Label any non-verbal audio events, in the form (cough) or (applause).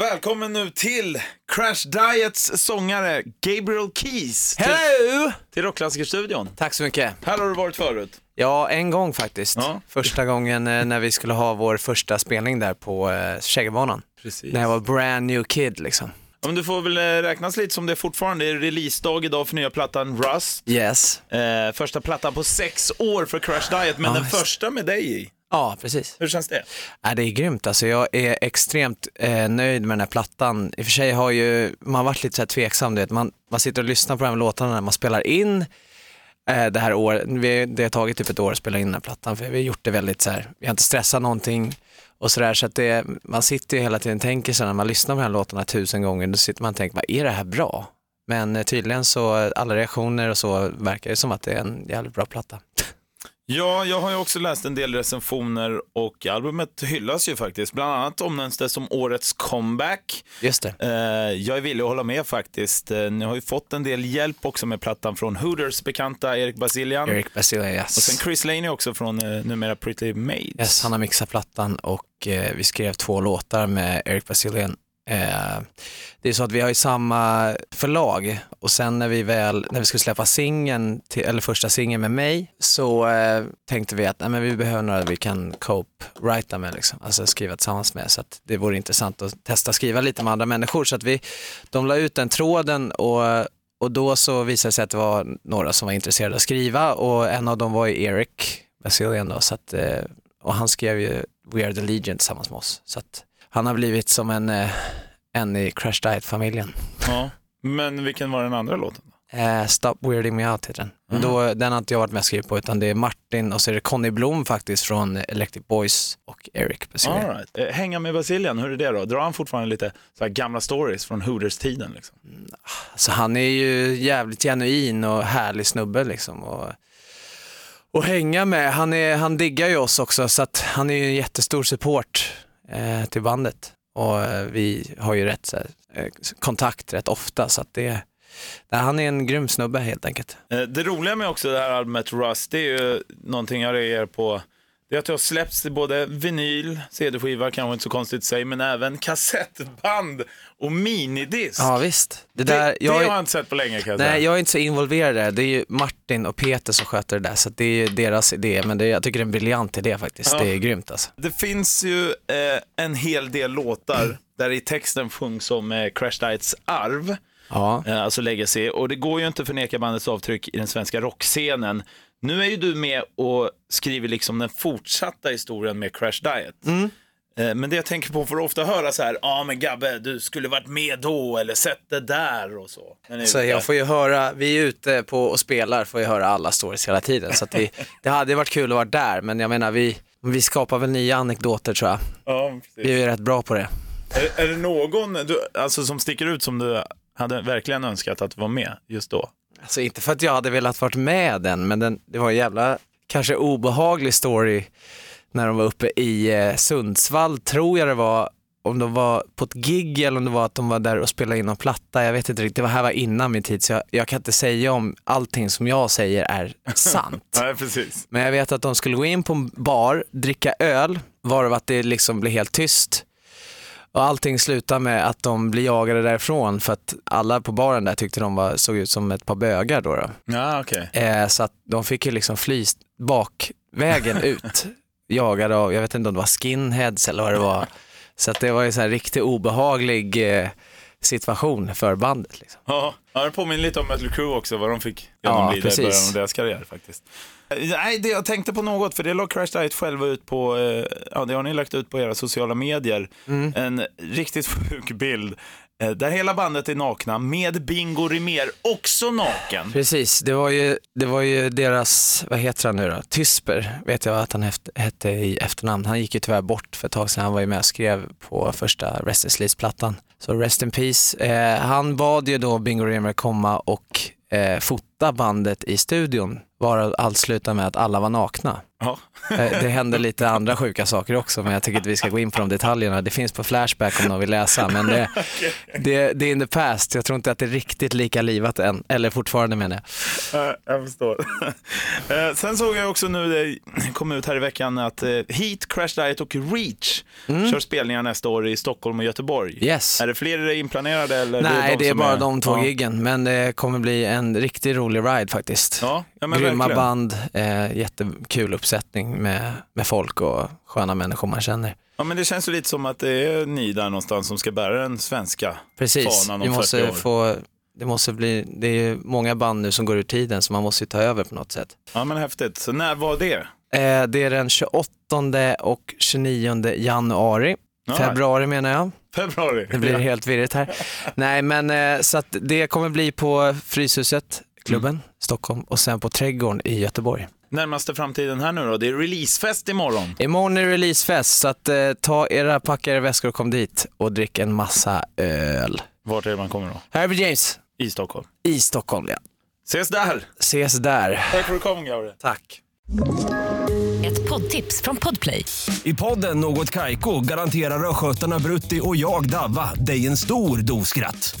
Välkommen nu till Crash Diets sångare Gabriel Keys till, Hello! till Rockklassikerstudion. Tack så mycket. Här har du varit förut. Ja, en gång faktiskt. Ja. Första gången eh, när vi skulle ha vår första spelning där på eh, Kägelbanan. Precis. När jag var brand new kid liksom. Ja, men du får väl eh, räknas lite som det fortfarande. Det är releasedag idag för nya plattan Rust. Yes. Eh, första plattan på sex år för Crash Diet, men Ja, den första med dig i. Ja, precis. Hur känns det? Ja, det är grymt alltså. Jag är extremt eh, nöjd med den här plattan. I och för sig har ju man varit lite så här tveksam, du vet. Man, man sitter och lyssnar på de här låtarna när man spelar in eh, det här året. Vi, det har tagit typ ett år att spela in den här plattan för vi har gjort det väldigt så här, vi har inte stressat någonting och sådär så att det, man sitter ju hela tiden och tänker så när man lyssnar på de här låtarna tusen gånger, då sitter man och tänker, vad är det här bra? Men eh, tydligen så, alla reaktioner och så verkar det som att det är en jävligt bra platta. (laughs) Ja, jag har ju också läst en del recensioner och albumet hyllas ju faktiskt. Bland annat omnämns det som årets comeback. Just det. Eh, jag är villig att hålla med faktiskt. Eh, ni har ju fått en del hjälp också med plattan från Hooters bekanta Erik Basilian. Eric Basilia, yes. Och sen Chris Laney också från eh, numera Pretty Maids. Yes, han har mixat plattan och vi skrev två låtar med Eric Basilian. Eh, det är så att vi har ju samma förlag och sen när vi väl, när vi skulle släppa singeln, eller första singeln med mig, så eh, tänkte vi att nej, men vi behöver några vi kan cope-writa med, liksom. alltså skriva tillsammans med. Så att det vore intressant att testa skriva lite med andra människor. Så att vi, de la ut den tråden och och då så visade det sig att det var några som var intresserade av att skriva och en av dem var ju Eric Basilian då, så att, eh, och han skrev ju We Are The Legion tillsammans med oss. Så att han har blivit som en, eh, en i Crash Diet-familjen. Ja. Men vilken var den andra låten? Eh, Stop Weirding Me Out heter den. Men då, den har inte jag varit med och skrivit på utan det är Martin och så är det Conny Blom faktiskt från Electric Boys och Eric Basilian. Right. eh, hänga med Basilian, hur är det då? Drar han fortfarande lite så gamla stories från Hooters-tiden? Liksom? Så han är ju jävligt genuin och härlig snubbe liksom. Och, och hänga med, han, är, han diggar ju oss också så att han är ju en jättestor support eh, till bandet. Och eh, vi har ju rätt så här, eh, kontakt rätt ofta så att det, han är en grym snubbe helt enkelt. Eh, det roliga med också det här albumet Rust, det är ju någonting jag reagerar på. Det är att det har släppts i både vinyl, CD-skiva kanske inte så konstigt att säga, men även kassettband och minidisk. Ja visst. Det det, där, det jag, har är- jag inte sett på länge kan jag säga. Nej, jag är inte så involverad i det. Det är ju Martin och Peter som sköter det där, så det är ju deras idé. Men det, jag tycker det är en briljant idé faktiskt. Ja. Det är grymt alltså. Det finns ju eh, en hel del låtar där i texten sjungs om eh, Crash Diets arv, Ja. eh, alltså legacy, och det går ju inte att förneka bandets avtryck i den svenska rockscenen. Nu är ju du med och skriver liksom den fortsatta historien med Crash Diet. Eh, Men det jag tänker på, för att ofta höra så här, ja ah, men Gabbe, du skulle varit med då eller sett det där och så. Så jag får ju höra, vi är ute på och spelar, får jag höra alla stories hela tiden. Så vi, (laughs) det hade varit kul att vara där, men jag menar vi, vi skapar väl nya anekdoter tror jag. ja. Vi är ju rätt bra på det. Är, är det någon du, alltså, som sticker ut som du hade verkligen önskat att vara med just då? Alltså inte för att jag hade velat varit med den, men den, det var en jävla, kanske obehaglig story när de var uppe i eh, Sundsvall, tror jag det var, om de var på ett gig eller om det var att de var där och spelade in någon platta, jag vet inte riktigt, det var här var innan min tid så jag, jag kan inte säga om allting som jag säger är sant. (laughs) Nej, precis. Men jag vet att de skulle gå in på en bar, dricka öl, varav att det liksom blev helt tyst. Och allting slutar med att de blir jagade därifrån för att alla på baren där tyckte de var, såg ut som ett par bögar då. då. Ja, okej. Eh, så att de fick ju liksom fly bakvägen (laughs) ut, jagade av, jag vet inte om det var skinheads eller vad det var. Så att det var ju så här riktigt obehaglig eh, situation för bandet. Liksom. Ja, ja, det påminner lite om Mötley Crüe också, vad de fick Ja, genomlida i precis. början av deras karriär faktiskt. Nej, det jag tänkte på något, för det la Crash Diet själva ut på, eh, ja det har ni lagt ut på era sociala medier, Mm. en riktigt (laughs) sjuk bild. eh, Där hela bandet är nakna, med Bingo Rimér också naken. Precis, det var, ju, det var ju deras, vad heter han nu då, Tysper, vet jag att han hette, hette i efternamn. Han gick ju tyvärr bort för ett tag sedan, han var ju med och skrev på första Rest in Sleaze-plattan. Så rest in peace. Eh, han bad ju då Bingo Remer komma och eh, fota bandet i studion, varav allt slutade med att alla var nakna. Ja. Eh, Det händer lite andra sjuka saker också, men jag tycker inte vi ska gå in på de detaljerna. Det finns på Flashback om någon vill läsa, men det, det, det är in the past. Jag tror inte att det är riktigt lika livat än, eller fortfarande menar jag. Ja, jag förstår. (laughs) Eh, Sen såg jag också nu, det kom ut här i veckan, att eh, Heat, Crash Diet och Reach kör spelningar nästa år i Stockholm och Göteborg. Mm. Yes. Är det fler inplanerade? Eller Nej, det är som bara de två ja. giggen, men det kommer bli en riktigt rolig ride faktiskt. Ja, ja Grymma verkligen. band, eh, jättekul uppsättning med, med folk och sköna människor man känner. Ja, men det känns ju lite som att det är ni där någonstans som ska bära den svenska Precis, fanan vi om 40 måste år. få, det måste bli, det är många band nu som går ur tiden så man måste ju ta över på något sätt. Ja, men häftigt. Så när var det? Eh, det är den 28 och 29 januari, Ja. februari menar jag. Februari? Det blir helt virrigt här. (laughs) Nej men eh, så att det kommer bli på Fryshuset, klubben, Mm. Stockholm och sen på Trädgården i Göteborg. Närmaste framtiden här nu då? Det är releasefest imorgon. Imorgon är releasefest så att eh, ta era, packa era väskor och kom dit och drick en massa öl. Vart är det man kommer då? Herbie James I Stockholm. i Stockholm ja. Ses där! Ses där. Tack för att du kom Gabriel. Tack. Ett poddtips från Podplay. I podden Något Kaiko garanterar östgötarna Brutti och jag, Davva, dig en stor dos skratt.